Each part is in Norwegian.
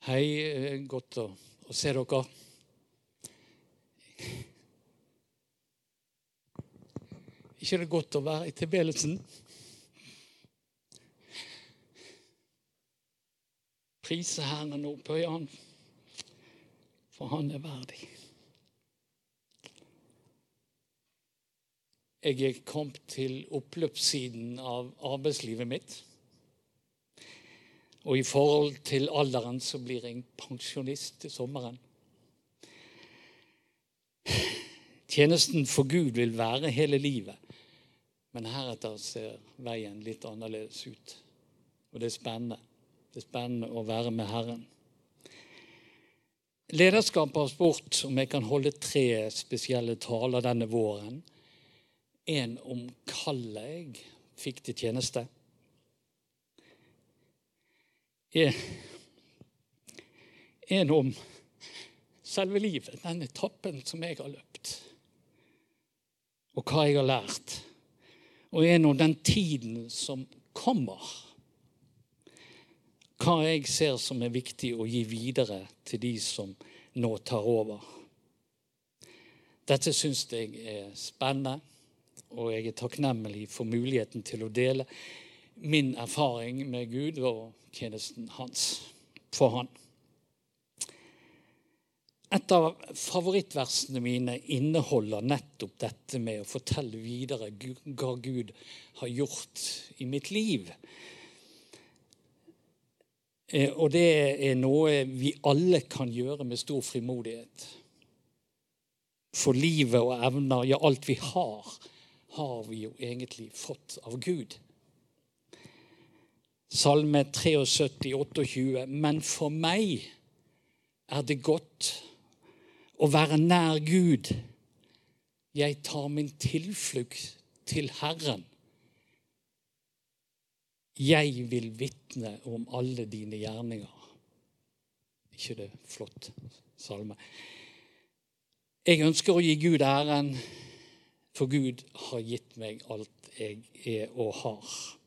Hei, eh, godt å, å se dere. ikke det godt å være i tilbedelsen? Prise Herren og opphøye Han, for Han er verdig. Jeg er kommet til oppløpssiden av arbeidslivet mitt. Og i forhold til alderen så blir jeg pensjonist til sommeren. Tjenesten for Gud vil være hele livet. Men heretter ser veien litt annerledes ut. Og det er spennende. Det er spennende å være med Herren. Lederskapet har spurt om jeg kan holde tre spesielle taler denne våren. En om kallet jeg fikk til tjeneste. En om selve livet, den etappen som jeg har løpt. Og hva jeg har lært og er om den tiden som kommer. Hva jeg ser som er viktig å gi videre til de som nå tar over. Dette syns jeg er spennende, og jeg er takknemlig for muligheten til å dele min erfaring med Gud og tjenesten hans for Han. Et av favorittversene mine inneholder nettopp dette med å fortelle videre hva Gud har gjort i mitt liv. Eh, og det er noe vi alle kan gjøre med stor frimodighet. For livet og evner, ja, alt vi har, har vi jo egentlig fått av Gud. Salme 73, 28. Men for meg er det godt å være nær Gud. Jeg tar min tilflukt til Herren. Jeg vil vitne om alle dine gjerninger. ikke det flott salme? Jeg ønsker å gi Gud æren, for Gud har gitt meg alt jeg er og har.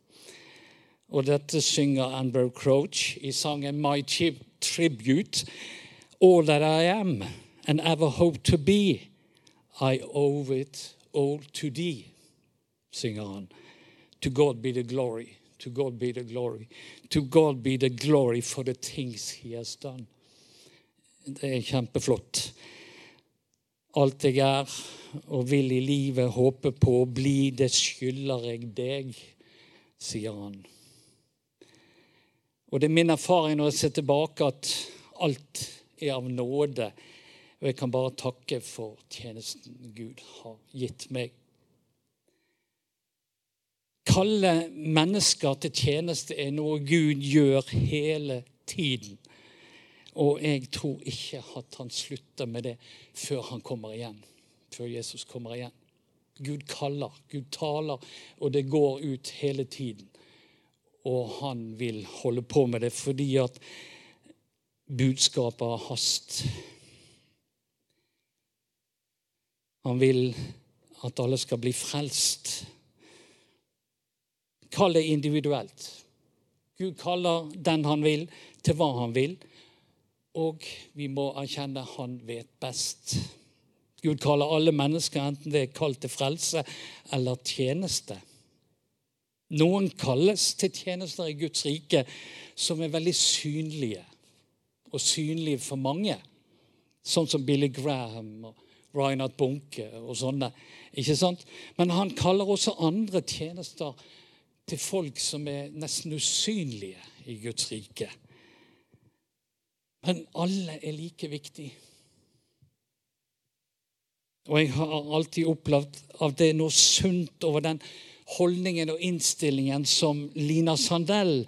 Og dette synger Amber Crouch i sangen My Tribute, All That I Am and ever hope to be. I owe it all to thee, synger han. To God be the glory. To God be the glory. To God be the glory for the things he has done. Det er kjempeflott. Alt jeg er og vil i livet håpe på å bli, det skylder jeg deg, sier han. Og det er min erfaring når jeg ser tilbake, at alt er av nåde og jeg kan bare takke for tjenesten Gud har gitt meg. Kalle mennesker til tjeneste er noe Gud gjør hele tiden. Og jeg tror ikke at han slutter med det før han kommer igjen. Før Jesus kommer igjen. Gud kaller, Gud taler, og det går ut hele tiden. Og han vil holde på med det fordi at budskapet har hast. Han vil at alle skal bli frelst. Kall det individuelt. Gud kaller den han vil, til hva han vil. Og vi må erkjenne han vet best. Gud kaller alle mennesker, enten det er kalt til frelse eller tjeneste. Noen kalles til tjenester i Guds rike som er veldig synlige, og synlige for mange. Sånn som Billy Graham og Reinhard Bunke og sånne. ikke sant? Men han kaller også andre tjenester til folk som er nesten usynlige i Guds rike. Men alle er like viktige. Og jeg har alltid opplevd at det er noe sunt over den holdningen og innstillingen som Lina Sandell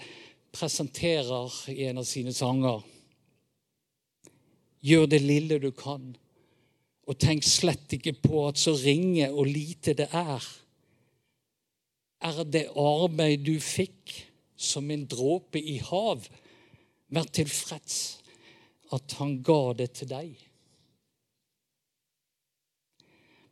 presenterer i en av sine sanger. Gjør det lille du kan og tenk slett ikke på at så ringe og lite det er. Er det arbeid du fikk som en dråpe i hav, vær tilfreds at han ga det til deg.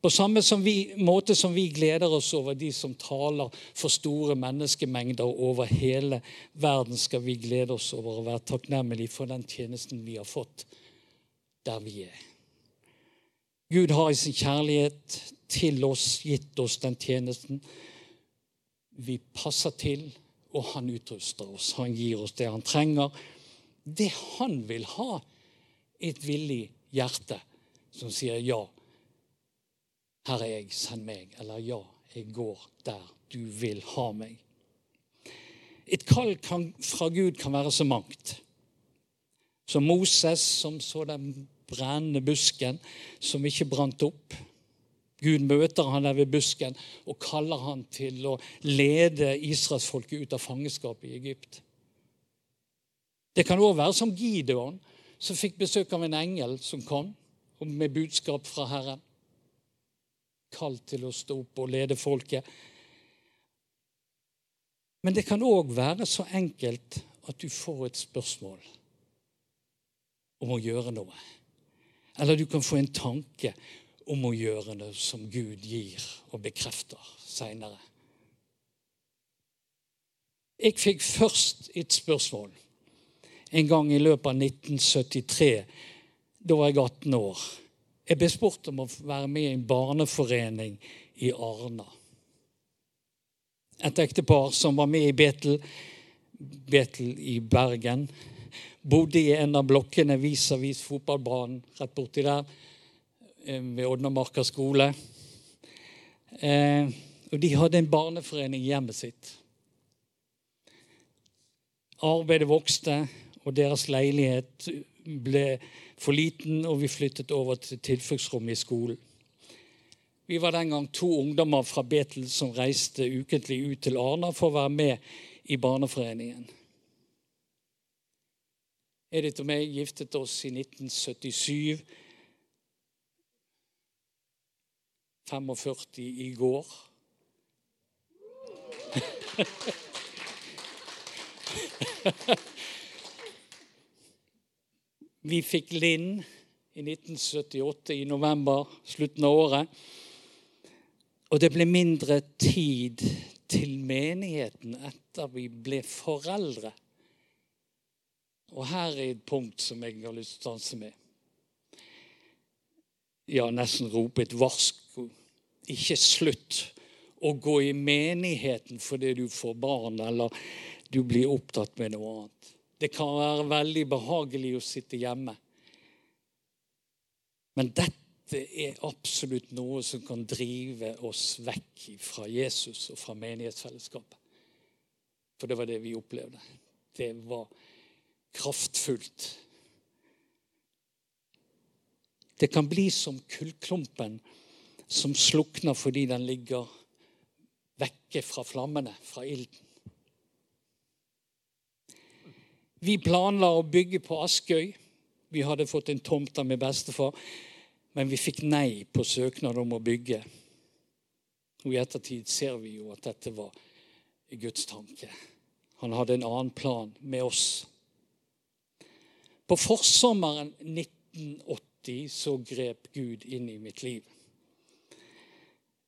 På samme som vi, måte som vi gleder oss over de som taler for store menneskemengder over hele verden, skal vi glede oss over å være takknemlige for den tjenesten vi har fått der vi er. Gud har i sin kjærlighet til oss gitt oss den tjenesten. Vi passer til, og han utruster oss. Han gir oss det han trenger. Det han vil ha, et villig hjerte som sier ja. Her er jeg, send meg. Eller ja, jeg går der du vil ha meg. Et kall kan, fra Gud kan være så mangt. Som Moses, som så den brennende busken som ikke brant opp. Gud møter han der ved busken og kaller han til å lede israelsfolket ut av fangenskapet i Egypt. Det kan òg være som Gideon, som fikk besøk av en engel som kom med budskap fra Herren. Kalt til å stå opp og lede folket. Men det kan òg være så enkelt at du får et spørsmål om å gjøre noe. Eller du kan få en tanke om å gjøre noe som Gud gir og bekrefter seinere. Jeg fikk først et spørsmål en gang i løpet av 1973. Da var jeg 18 år. Jeg ble spurt om å være med i en barneforening i Arna. Et ektepar som var med i Betel, Betel i Bergen. Bodde i en av blokkene vis-à-vis fotballbanen rett borti der Eh, ved Odnamarka skole. Eh, og de hadde en barneforening i hjemmet sitt. Arbeidet vokste, og deres leilighet ble for liten, og vi flyttet over til tilfluktsrommet i skolen. Vi var den gang to ungdommer fra Betel som reiste ukentlig ut til Arna for å være med i barneforeningen. Edith og meg giftet oss i 1977 45 i går. Vi fikk Linn i 1978, i november, slutten av året. Og det ble mindre tid til menigheten etter vi ble foreldre. Og her er et punkt som jeg har lyst til å stanse med. Ja, nesten rope et varsko ikke slutt å gå i menigheten fordi du får barn eller du blir opptatt med noe annet. Det kan være veldig behagelig å sitte hjemme. Men dette er absolutt noe som kan drive oss vekk fra Jesus og fra menighetsfellesskapet. For det var det vi opplevde. Det var kraftfullt. Det kan bli som kullklumpen som slukner fordi den ligger vekke fra flammene, fra ilden. Vi planla å bygge på Askøy. Vi hadde fått en tomt av min bestefar, men vi fikk nei på søknad om å bygge. Og I ettertid ser vi jo at dette var Guds tanke. Han hadde en annen plan med oss. På forsommeren 1980 så grep Gud inn i mitt liv.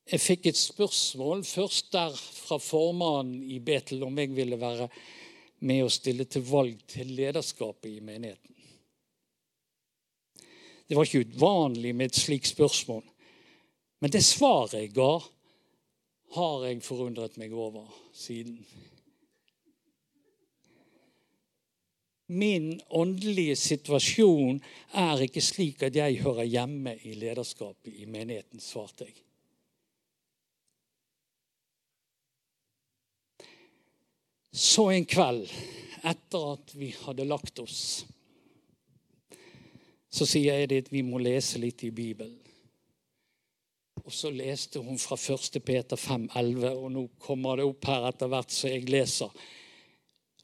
Jeg fikk et spørsmål først der fra formannen i Betel om jeg ville være med å stille til valg til lederskapet i menigheten. Det var ikke uvanlig med et slikt spørsmål. Men det svaret jeg ga, har jeg forundret meg over siden. Min åndelige situasjon er ikke slik at jeg hører hjemme i lederskapet i menigheten, svarte jeg. Så en kveld, etter at vi hadde lagt oss, så sier Edith vi må lese litt i Bibelen. Og så leste hun fra 1. Peter 5,11, og nå kommer det opp her etter hvert så jeg leser.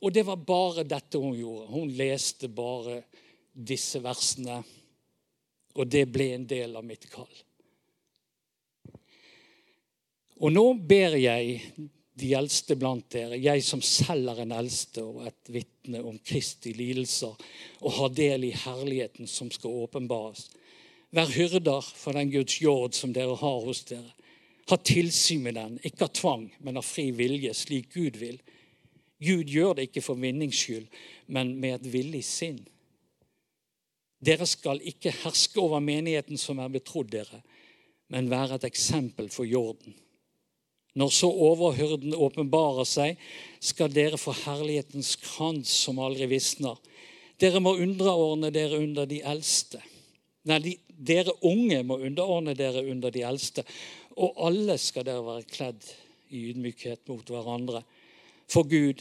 Og det var bare dette hun gjorde. Hun leste bare disse versene. Og det ble en del av mitt kall. Og nå ber jeg de eldste blant dere, jeg som selv er en eldste og et vitne om Kristi lidelser, og har del i herligheten som skal åpenbares. Vær hyrder for den Guds jord som dere har hos dere. Ha tilsyn med den, ikke av tvang, men av fri vilje, slik Gud vil. Gud gjør det ikke for vinnings skyld, men med et villig sinn. Dere skal ikke herske over menigheten som er betrodd dere, men være et eksempel for jorden. Når så overhyrden åpenbarer seg, skal dere få herlighetens krans som aldri visner. Dere må underordne dere under de eldste. Nei, de, dere unge må underordne dere under de eldste. Og alle skal dere være kledd i ydmykhet mot hverandre. For Gud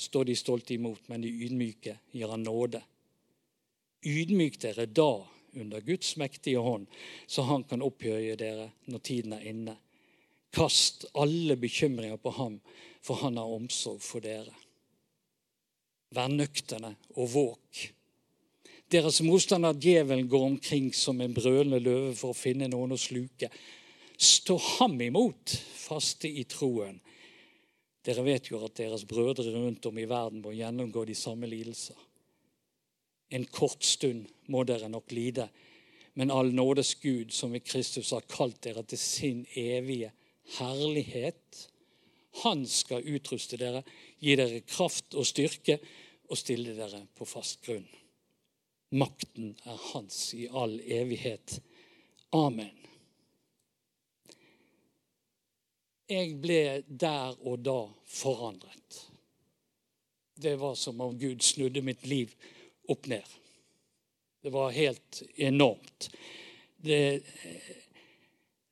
står de stolte imot, men de ydmyke gir han nåde. Ydmyk dere da under Guds mektige hånd, så han kan opphøye dere når tiden er inne. Kast alle bekymringer på ham, for han har omsorg for dere. Vær nøkterne og våk. Deres motstander djevelen går omkring som en brølende løve for å finne noen å sluke. Stå ham imot, faste i troen. Dere vet jo at deres brødre rundt om i verden må gjennomgå de samme lidelser. En kort stund må dere nok lide, men all nådes Gud, som i Kristus har kalt dere til sin evige herlighet, han skal utruste dere, gi dere kraft og styrke og stille dere på fast grunn. Makten er hans i all evighet. Amen. Jeg ble der og da forandret. Det var som om Gud snudde mitt liv opp ned. Det var helt enormt. Det,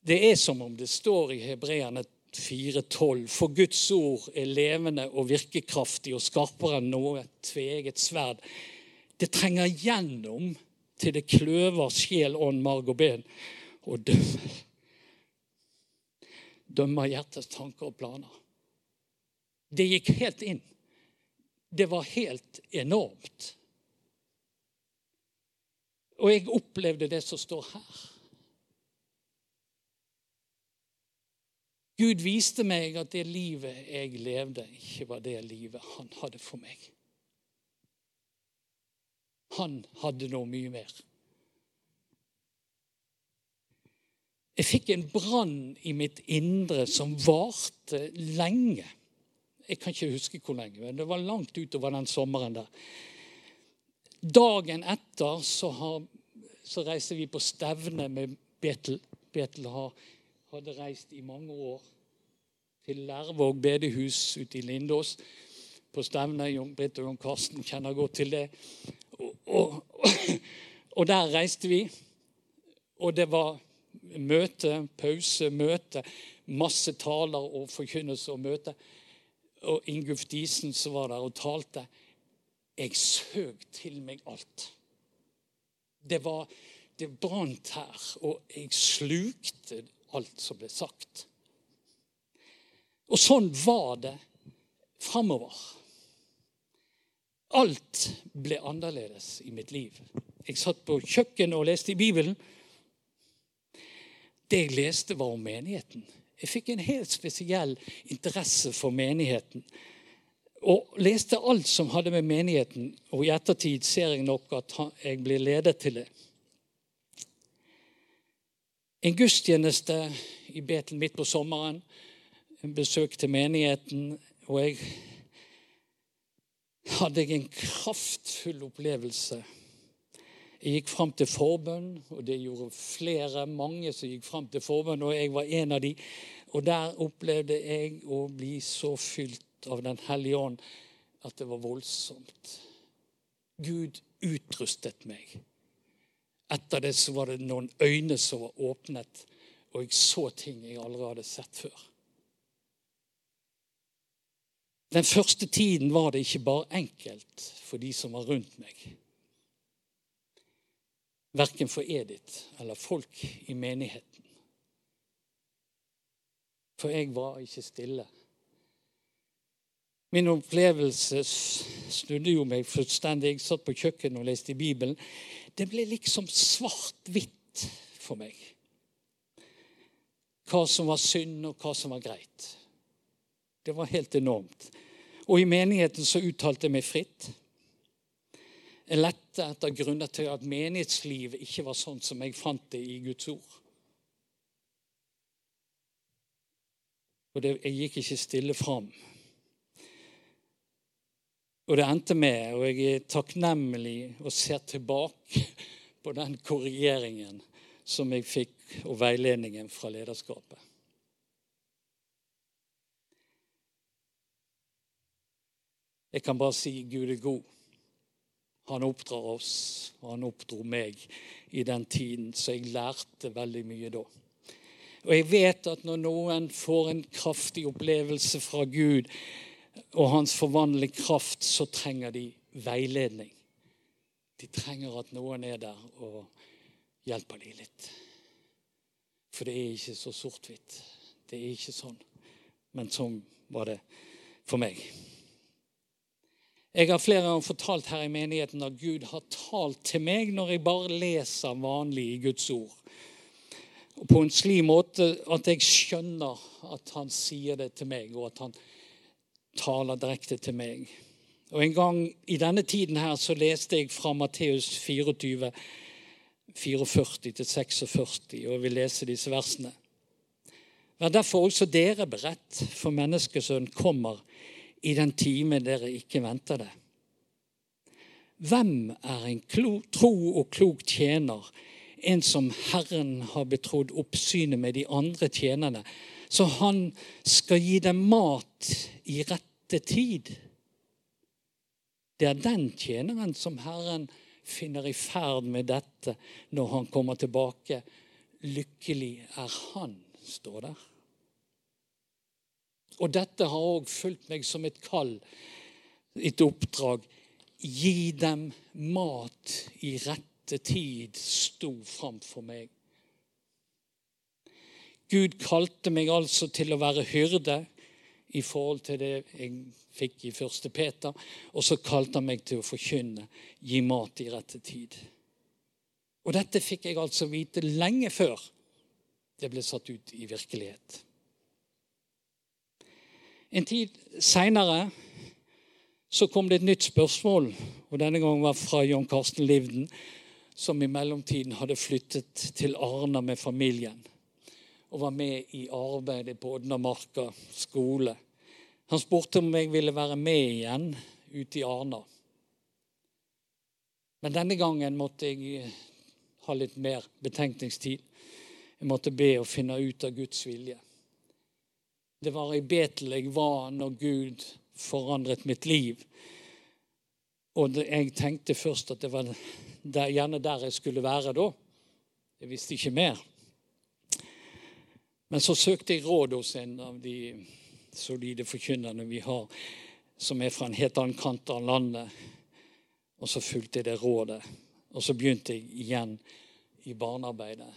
det er som om det står i Hebreerne 4,12. For Guds ord er levende og virkekraftig og skarpere enn noe tveget sverd det trenger gjennom til det kløver sjel, ånd, marg og ben og dømmer. Dømmer hjertets tanker og planer. Det gikk helt inn. Det var helt enormt. Og jeg opplevde det som står her. Gud viste meg at det livet jeg levde, ikke var det livet han hadde for meg. Han hadde noe mye mer. Jeg fikk en brann i mitt indre som varte lenge. Jeg kan ikke huske hvor lenge, men det var langt utover den sommeren der. Dagen etter så, har, så reiste vi på stevne med Betel. Betel har, hadde reist i mange år til Lærvåg bedehus ute i Lindås. På stevne. Britt og Jon Karsten kjenner godt til det og, og, der reiste vi. Og det var møte, pause, møte. Masse taler og forkynnelse og møte. Og Ingulf Disen som var der og talte. Jeg søk til meg alt. Det var det brant her, og jeg slukte alt som ble sagt. Og sånn var det framover. Alt ble annerledes i mitt liv. Jeg satt på kjøkkenet og leste i Bibelen. Det jeg leste, var om menigheten. Jeg fikk en helt spesiell interesse for menigheten. Og leste alt som hadde med menigheten, og i ettertid ser jeg nok at jeg blir ledet til det. En gudstjeneste i Betel midt på sommeren, en besøk til menigheten, og jeg hadde en kraftfull opplevelse. Jeg gikk fram til forbønn, og det gjorde flere, mange som gikk fram til forbønn, og jeg var en av de. Og der opplevde jeg å bli så fylt av Den hellige ånd at det var voldsomt. Gud utrustet meg. Etter det så var det noen øyne som var åpnet, og jeg så ting jeg aldri hadde sett før. Den første tiden var det ikke bare enkelt for de som var rundt meg. Verken for Edith eller folk i menigheten. For jeg var ikke stille. Min opplevelse snudde jo meg fullstendig. Jeg satt på kjøkkenet og leste i Bibelen. Det ble liksom svart-hvitt for meg. Hva som var synd, og hva som var greit. Det var helt enormt. Og i menigheten så uttalte jeg meg fritt. Jeg lette etter grunner til at menighetslivet ikke var sånn som jeg fant det i Guds ord. Og det, jeg gikk ikke stille fram. Og det endte med, og jeg er takknemlig og ser tilbake på den korrigeringen som jeg fikk, og veiledningen fra lederskapet. Jeg kan bare si Gud er god. Han oppdrar oss, og han oppdro meg i den tiden, så jeg lærte veldig mye da. Og jeg vet at når noen får en kraftig opplevelse fra Gud og hans forvandlende kraft, så trenger de veiledning. De trenger at noen er der og hjelper dem litt. For det er ikke så sort-hvitt. Det er ikke sånn. Men sånn var det for meg. Jeg har flere ganger fortalt her i menigheten at Gud har talt til meg når jeg bare leser vanlig i Guds ord. Og på en slik måte at jeg skjønner at han sier det til meg, og at han taler direkte til meg. Og En gang i denne tiden her så leste jeg fra Matteus 24, 44-46, og jeg vil lese disse versene. Vær derfor også dere beredt, for menneskesønnen kommer i den time dere ikke venter det. Hvem er en tro og klok tjener, en som Herren har betrodd oppsynet med de andre tjenerne, så han skal gi dem mat i rette tid? Det er den tjeneren som Herren finner i ferd med dette når han kommer tilbake. Lykkelig er han, står der. Og dette har òg fulgt meg som et kall, et oppdrag. Gi dem mat i rette tid, sto framfor meg. Gud kalte meg altså til å være hyrde i forhold til det jeg fikk i første Peter. Og så kalte han meg til å forkynne, gi mat i rette tid. Og dette fikk jeg altså vite lenge før det ble satt ut i virkelighet. En tid seinere så kom det et nytt spørsmål, og denne gangen var fra John Karsten Livden, som i mellomtiden hadde flyttet til Arna med familien og var med i arbeidet på Odnamarka skole. Han spurte om jeg ville være med igjen ute i Arna. Men denne gangen måtte jeg ha litt mer betenkningstid. Jeg måtte be og finne ut av Guds vilje. Det var i Betel jeg var når Gud forandret mitt liv. Og jeg tenkte først at det var der, gjerne der jeg skulle være da. Jeg visste ikke mer. Men så søkte jeg råd hos en av de solide forkynnerne vi har, som er fra en helt annen kant av landet. Og så fulgte jeg det rådet. Og så begynte jeg igjen i barnearbeidet.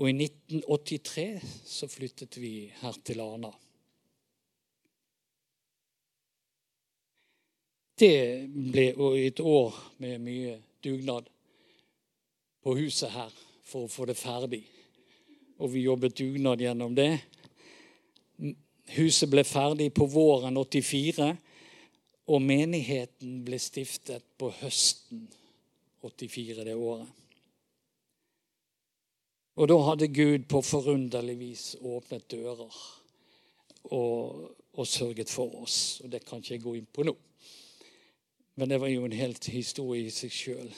Og i 1983 så flyttet vi her til Arna. Det ble et år med mye dugnad på huset her for å få det ferdig. Og vi jobbet dugnad gjennom det. Huset ble ferdig på våren 84, og menigheten ble stiftet på høsten 84 det året. Og da hadde Gud på forunderlig vis åpnet dører og, og, sørget for oss. Og det kan ikke jeg gå inn på nå. Men det var jo en helt historie i seg sjøl.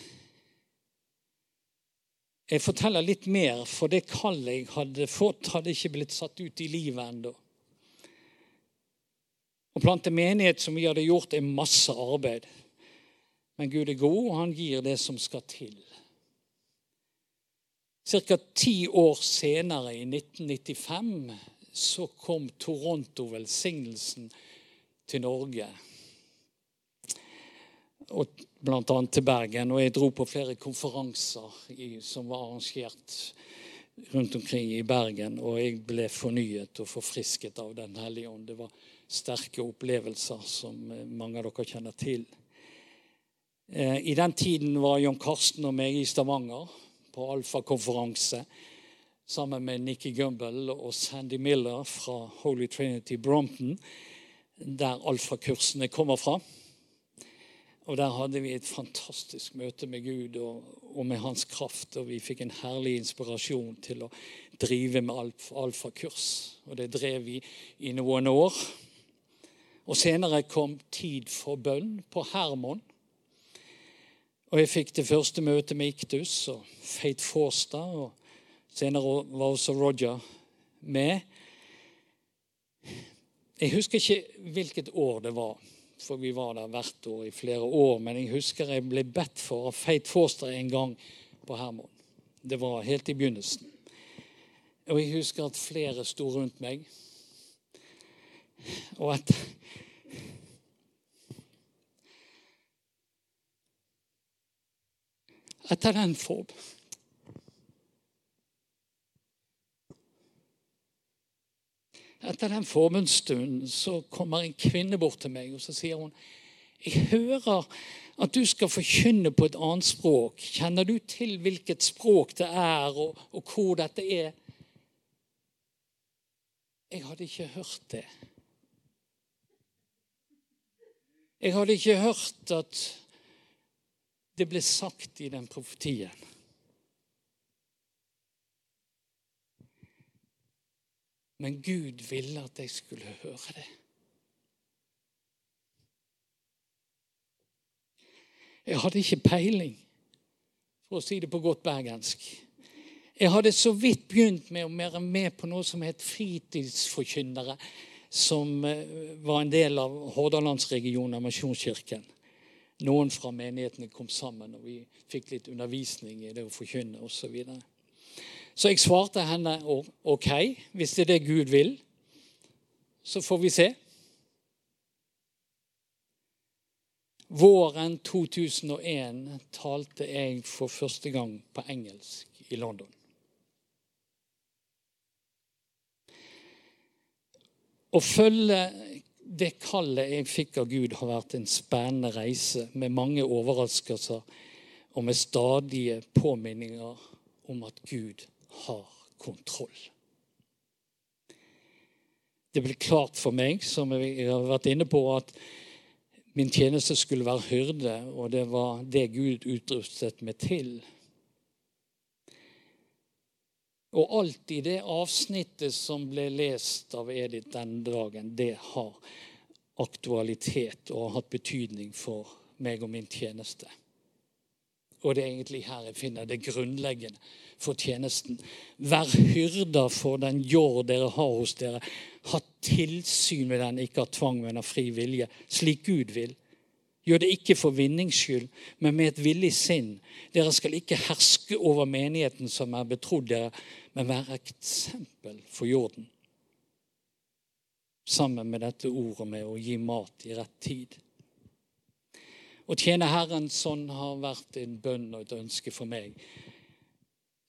Jeg forteller litt mer, for det kallet jeg hadde fått, hadde ikke blitt satt ut i livet ennå. Å plante menighet, som vi hadde gjort, er masse arbeid. Men Gud er god, og han gir det som skal til. Ca. ti år senere, i 1995, så kom Toronto-velsignelsen til Norge. Og annet til Bergen. Og jeg dro på flere konferanser i, som var arrangert rundt omkring i Bergen. Og jeg ble fornyet og forfrisket av Den hellige ånd. Det var sterke opplevelser som eh, mange av dere kjenner til. Eh, I den tiden var John Karsten og meg i Stavanger på alfakonferanse sammen med Nikki Gumbel og Sandy Miller fra Holy Trinity Brompton, der alfakursene kommer fra. Og der hadde vi et fantastisk møte med Gud og, og med hans kraft. Og vi fikk en herlig inspirasjon til å drive med alf, alfakurs. Og det drev vi i noen år. Og senere kom tid for bønn på Hermon. Og jeg fikk det første møtet med Iktus og Fate Forstad. Og senere var også Roger med. Jeg husker ikke hvilket år det var for vi var der hvert år i flere år. Men jeg husker jeg ble bedt for av Feit Forster en gang på Hermon. Det var helt i begynnelsen. Og jeg husker at flere sto rundt meg. Og at Etter den form Etter den forbundsstunden så kommer en kvinne bort til meg og så sier hun, jeg hører at du skal forkynne på et annet språk. Kjenner du til hvilket språk det er, og, og hvor dette er? Jeg hadde ikke hørt det. Jeg hadde ikke hørt at det ble sagt i den profetien. Men Gud ville at jeg skulle høre det. Jeg hadde ikke peiling, for å si det på godt bergensk. Jeg hadde så vidt begynt med å være med på noe som het Fritidsforkynnere, som eh, var en del av Hordalandsregionen av Misjonskirken. Noen fra menighetene kom sammen, og vi fikk litt undervisning i det å forkynne osv. Så jeg svarte henne OK, hvis det er det Gud vil, så får vi se. Våren 2001 talte jeg for første gang på engelsk i London. Å følge det kallet jeg fikk av Gud, har vært en spennende reise med mange overraskelser og med stadige påminninger om at Gud har kontroll. Det ble klart for meg, som jeg har vært inne på, at min tjeneste skulle være hyrde, og det var det Gud utrustet meg til. Og alt i det avsnittet som ble lest av Edith den dagen, det har aktualitet og har hatt betydning for meg og min tjeneste. Og det er egentlig her jeg finner det grunnleggende for tjenesten. Vær hyrder for den jord dere har hos dere. Ha tilsyn med den, ikke av tvang, men av fri vilje, slik Gud vil. Gjør det ikke for vinnings skyld, men med et villig sinn. Dere skal ikke herske over menigheten som er betrodd dere, men være eksempel for jorden. Sammen med dette ordet med å gi mat i rett tid. Å tjene Herren sånn har vært en bønn og et ønske for meg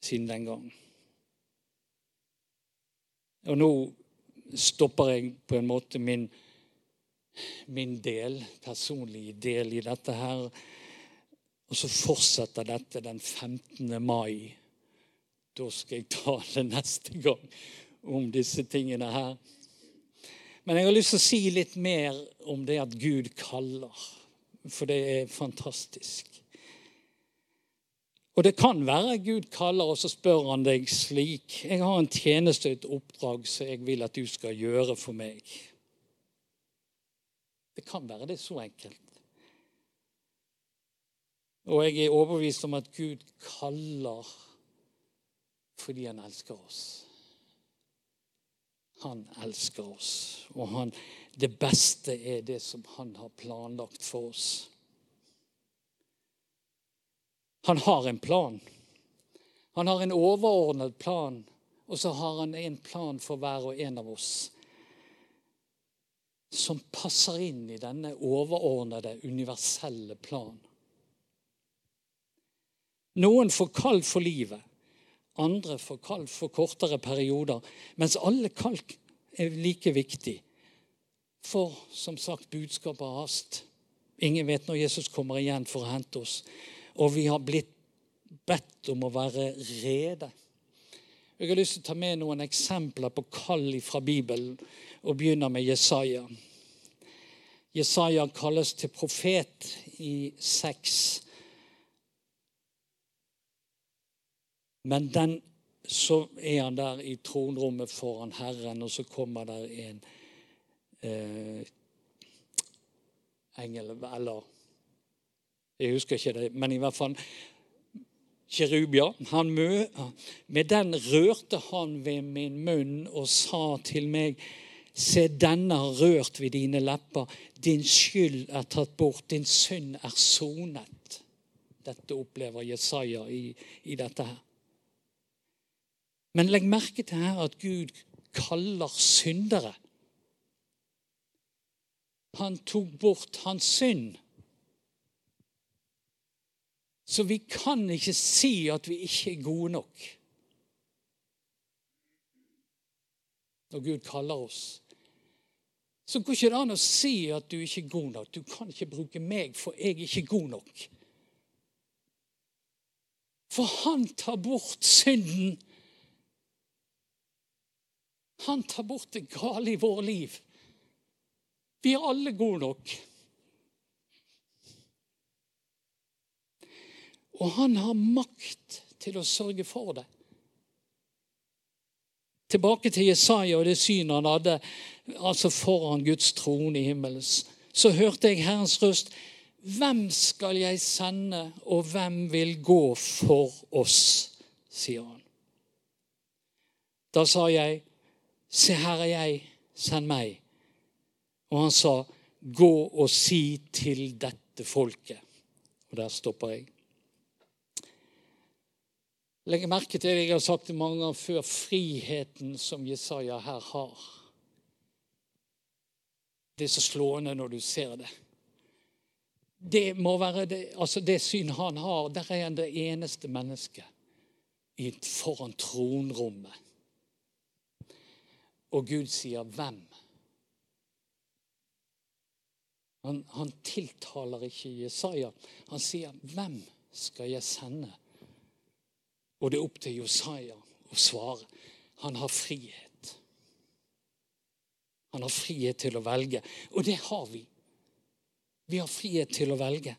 siden den gang. Og nå stopper jeg på en måte min, min del, personlige del i dette her. Og så fortsetter dette den 15. mai. Da skal jeg tale neste gang om disse tingene her. Men jeg har lyst til å si litt mer om det at Gud kaller for det er fantastisk. Og det kan være Gud kaller, og så spør han deg slik Jeg har en tjeneste og et oppdrag som jeg vil at du skal gjøre for meg. Det kan være det er så enkelt. Og jeg er overbevist om at Gud kaller fordi han elsker oss. Han elsker oss, og han det beste er det som han har planlagt for oss. Han har en plan. Han har en overordnet plan, og så har han en plan for hver og en av oss som passer inn i denne overordnede, universelle planen. Noen får kall for livet, andre får kall for kortere perioder, mens alle kall er like viktig. For som sagt, budskapet har hast. Ingen vet når Jesus kommer igjen for å hente oss. Og vi har blitt bedt om å være rede. Jeg har lyst til å ta med noen eksempler på kall fra Bibelen, og begynner med Jesaja. Jesaja kalles til profet i seks. Men den, så er han der i tronrommet foran Herren, og så kommer der en eh, engel Eller Jeg husker ikke det, men i hvert fall Mø, med den rørte han ved min munn og sa til meg Se, denne har rørt ved dine lepper. Din skyld er tatt bort. Din synd er sonet. Dette opplever Jesaja i, i dette her. Men legg merke til her at Gud kaller syndere. Han tok bort hans synd. Så vi kan ikke si at vi ikke er gode nok. Når Gud kaller oss. Så går ikke det an å si at du ikke er god nok. Du kan ikke bruke meg, for jeg er ikke god nok. For han tar bort synden. Han tar bort det gale i våre liv. Vi er alle gode nok. Og han har makt til å sørge for det. Tilbake til Jesaja og det synet han hadde altså foran Guds trone i himmelen. Så hørte jeg Herrens røst. Hvem skal jeg sende, og hvem vil gå for oss? sier han. Da sa jeg, se her er jeg, send meg. Og han sa, gå og si til dette folket. Og der stopper jeg. Legg merke til det jeg har sagt det mange ganger før, friheten som Jesaja her har. Det er så slående når du ser det. Det må være det, altså det syn han har. Der er han det eneste mennesket foran tronrommet. Og Gud sier 'hvem'? Han, han tiltaler ikke Jesaja. Han sier 'hvem skal jeg sende'? Og det er opp til Josiah å svare. Han har frihet. Han har frihet til å velge. Og det har vi. Vi har frihet til å velge.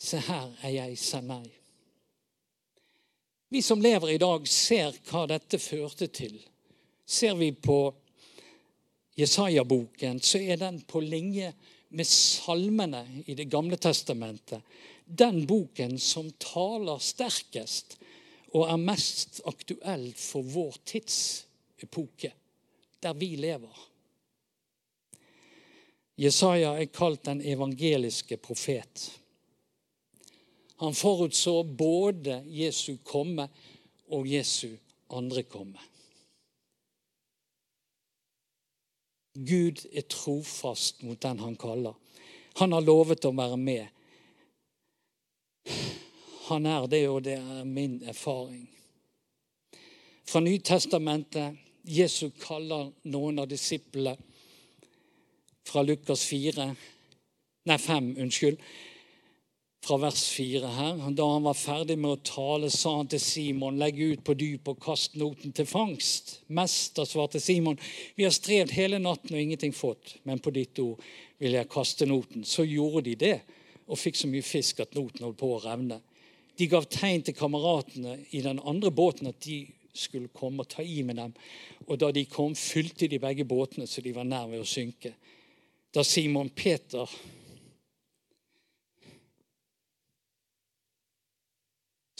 Se her er jeg, sa meg. Vi som lever i dag, ser hva dette førte til. Ser vi på Jesaja-boken, så er den på linje med salmene i Det gamle testamentet den boken som taler sterkest og er mest aktuell for vår tidsepoke, der vi lever. Jesaja er kalt den evangeliske profet. Han forutså både Jesu komme og Jesu andre komme. Gud er trofast mot den han kaller. Han har lovet å være med han er det, og det er min erfaring. Fra Nytestamentet Jesu kaller noen av disiplene fra Lukas 4 Nei, 5, unnskyld. Fra vers 4 her. Da han var ferdig med å tale, sa han til Simon, legg ut på dyp og kast noten til fangst. Mester, svarte Simon, vi har strevd hele natten og ingenting fått, men på ditt ord vil jeg kaste noten. Så gjorde de det og fikk så mye fisk at noten holdt på å revne. De gav tegn til kameratene i den andre båten at de skulle komme og ta i med dem. Og da de kom, fylte de begge båtene så de var nær ved å synke. Da Simon Peter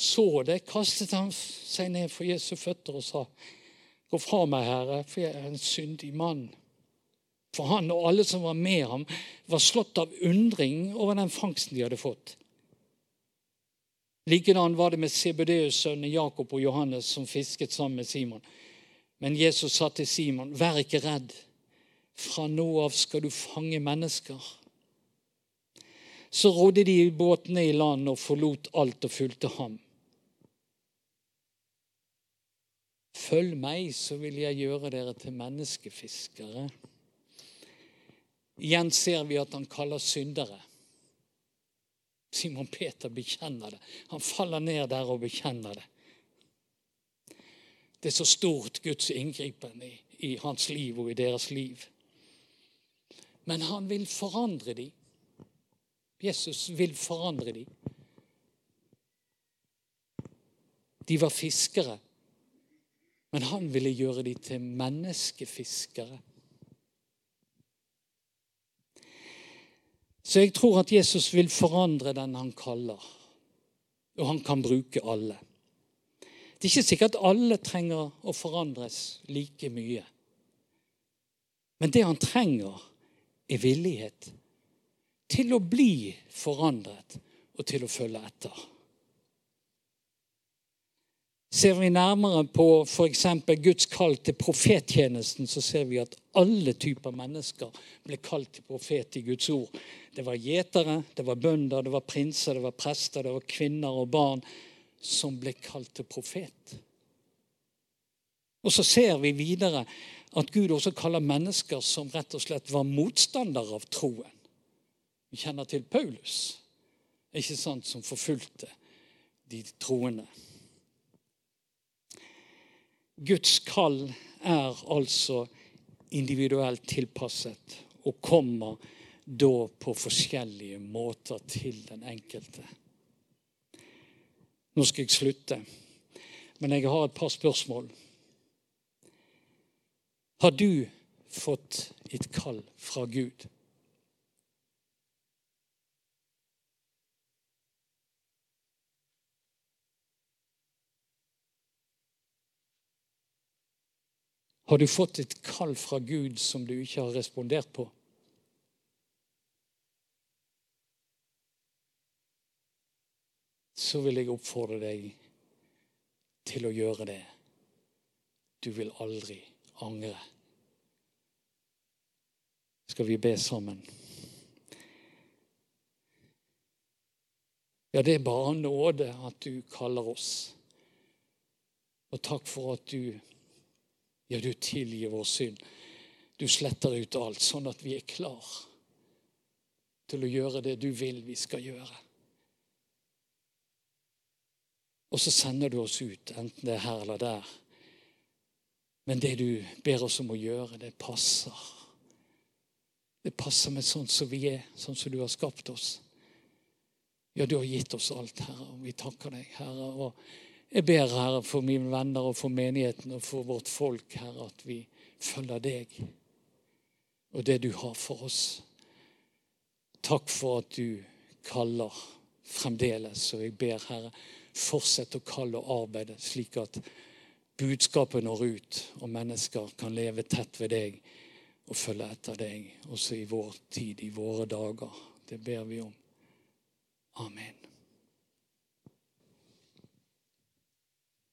så det, kastet han seg ned for Jesu føtter og sa, 'Gå fra meg, Herre, for jeg er en syndig mann.' For han og alle som var med ham, var slått av undring over den fangsten de hadde fått. Likedan var det med Sebedeus' sønner Jakob og Johannes som fisket sammen med Simon. Men Jesus sa til Simon, 'Vær ikke redd. Fra nå av skal du fange mennesker.' Så rodde de i båtene i land og forlot alt og fulgte ham. Følg meg, så vil jeg gjøre dere til menneskefiskere. Igjen ser vi at han kaller syndere. Simon Peter bekjenner det. Han faller ned der og bekjenner det. Det er så stort Guds inngripen i, i hans liv og i deres liv. Men han vil forandre dem. Jesus vil forandre dem. De var fiskere, men han ville gjøre dem til menneskefiskere. Så jeg tror at Jesus vil forandre den han kaller, og han kan bruke alle. Det er ikke sikkert at alle trenger å forandres like mye. Men det han trenger, er villighet til å bli forandret og til å følge etter. Ser vi nærmere på f.eks. Guds kall til profettjenesten, så ser vi at alle typer mennesker ble kalt til profet i Guds ord. Det var gjetere, det var bønder, det var prinser, det var prester, det var kvinner og barn som ble kalt til profet. Og så ser vi videre at Gud også kaller mennesker som rett og slett var motstandere av troen. Vi kjenner til Paulus, ikke sant, som forfulgte de troende. Guds kall er altså individuelt tilpasset og kommer da på forskjellige måter til den enkelte. Nå skal jeg slutte, men jeg har et par spørsmål. Har du fått et kall fra Gud? Har du fått et kall fra Gud som du ikke har respondert på? Så vil jeg oppfordre deg til å gjøre det. Du vil aldri angre. Skal vi be sammen? Ja, det er bare nåde at du kaller oss. Og takk for at du ja, du tilgir vår synd. Du sletter ut alt, sånn at vi er klar til å gjøre det du vil vi skal gjøre. Og så sender du oss ut, enten det er her eller der. Men det du ber oss om å gjøre, det passer. Det passer med sånn som vi er, sånn som du har skapt oss. Ja, du har gitt oss alt, Herre, og vi takker deg, Herre. og jeg ber, Herre, for mine venner og for menigheten og for vårt folk, Herre, at vi følger deg og det du har for oss. Takk for at du kaller fremdeles. Og jeg ber, Herre, fortsett å kalle og arbeide, slik at budskapet når ut, og mennesker kan leve tett ved deg og følge etter deg, også i vår tid, i våre dager. Det ber vi om. Amen.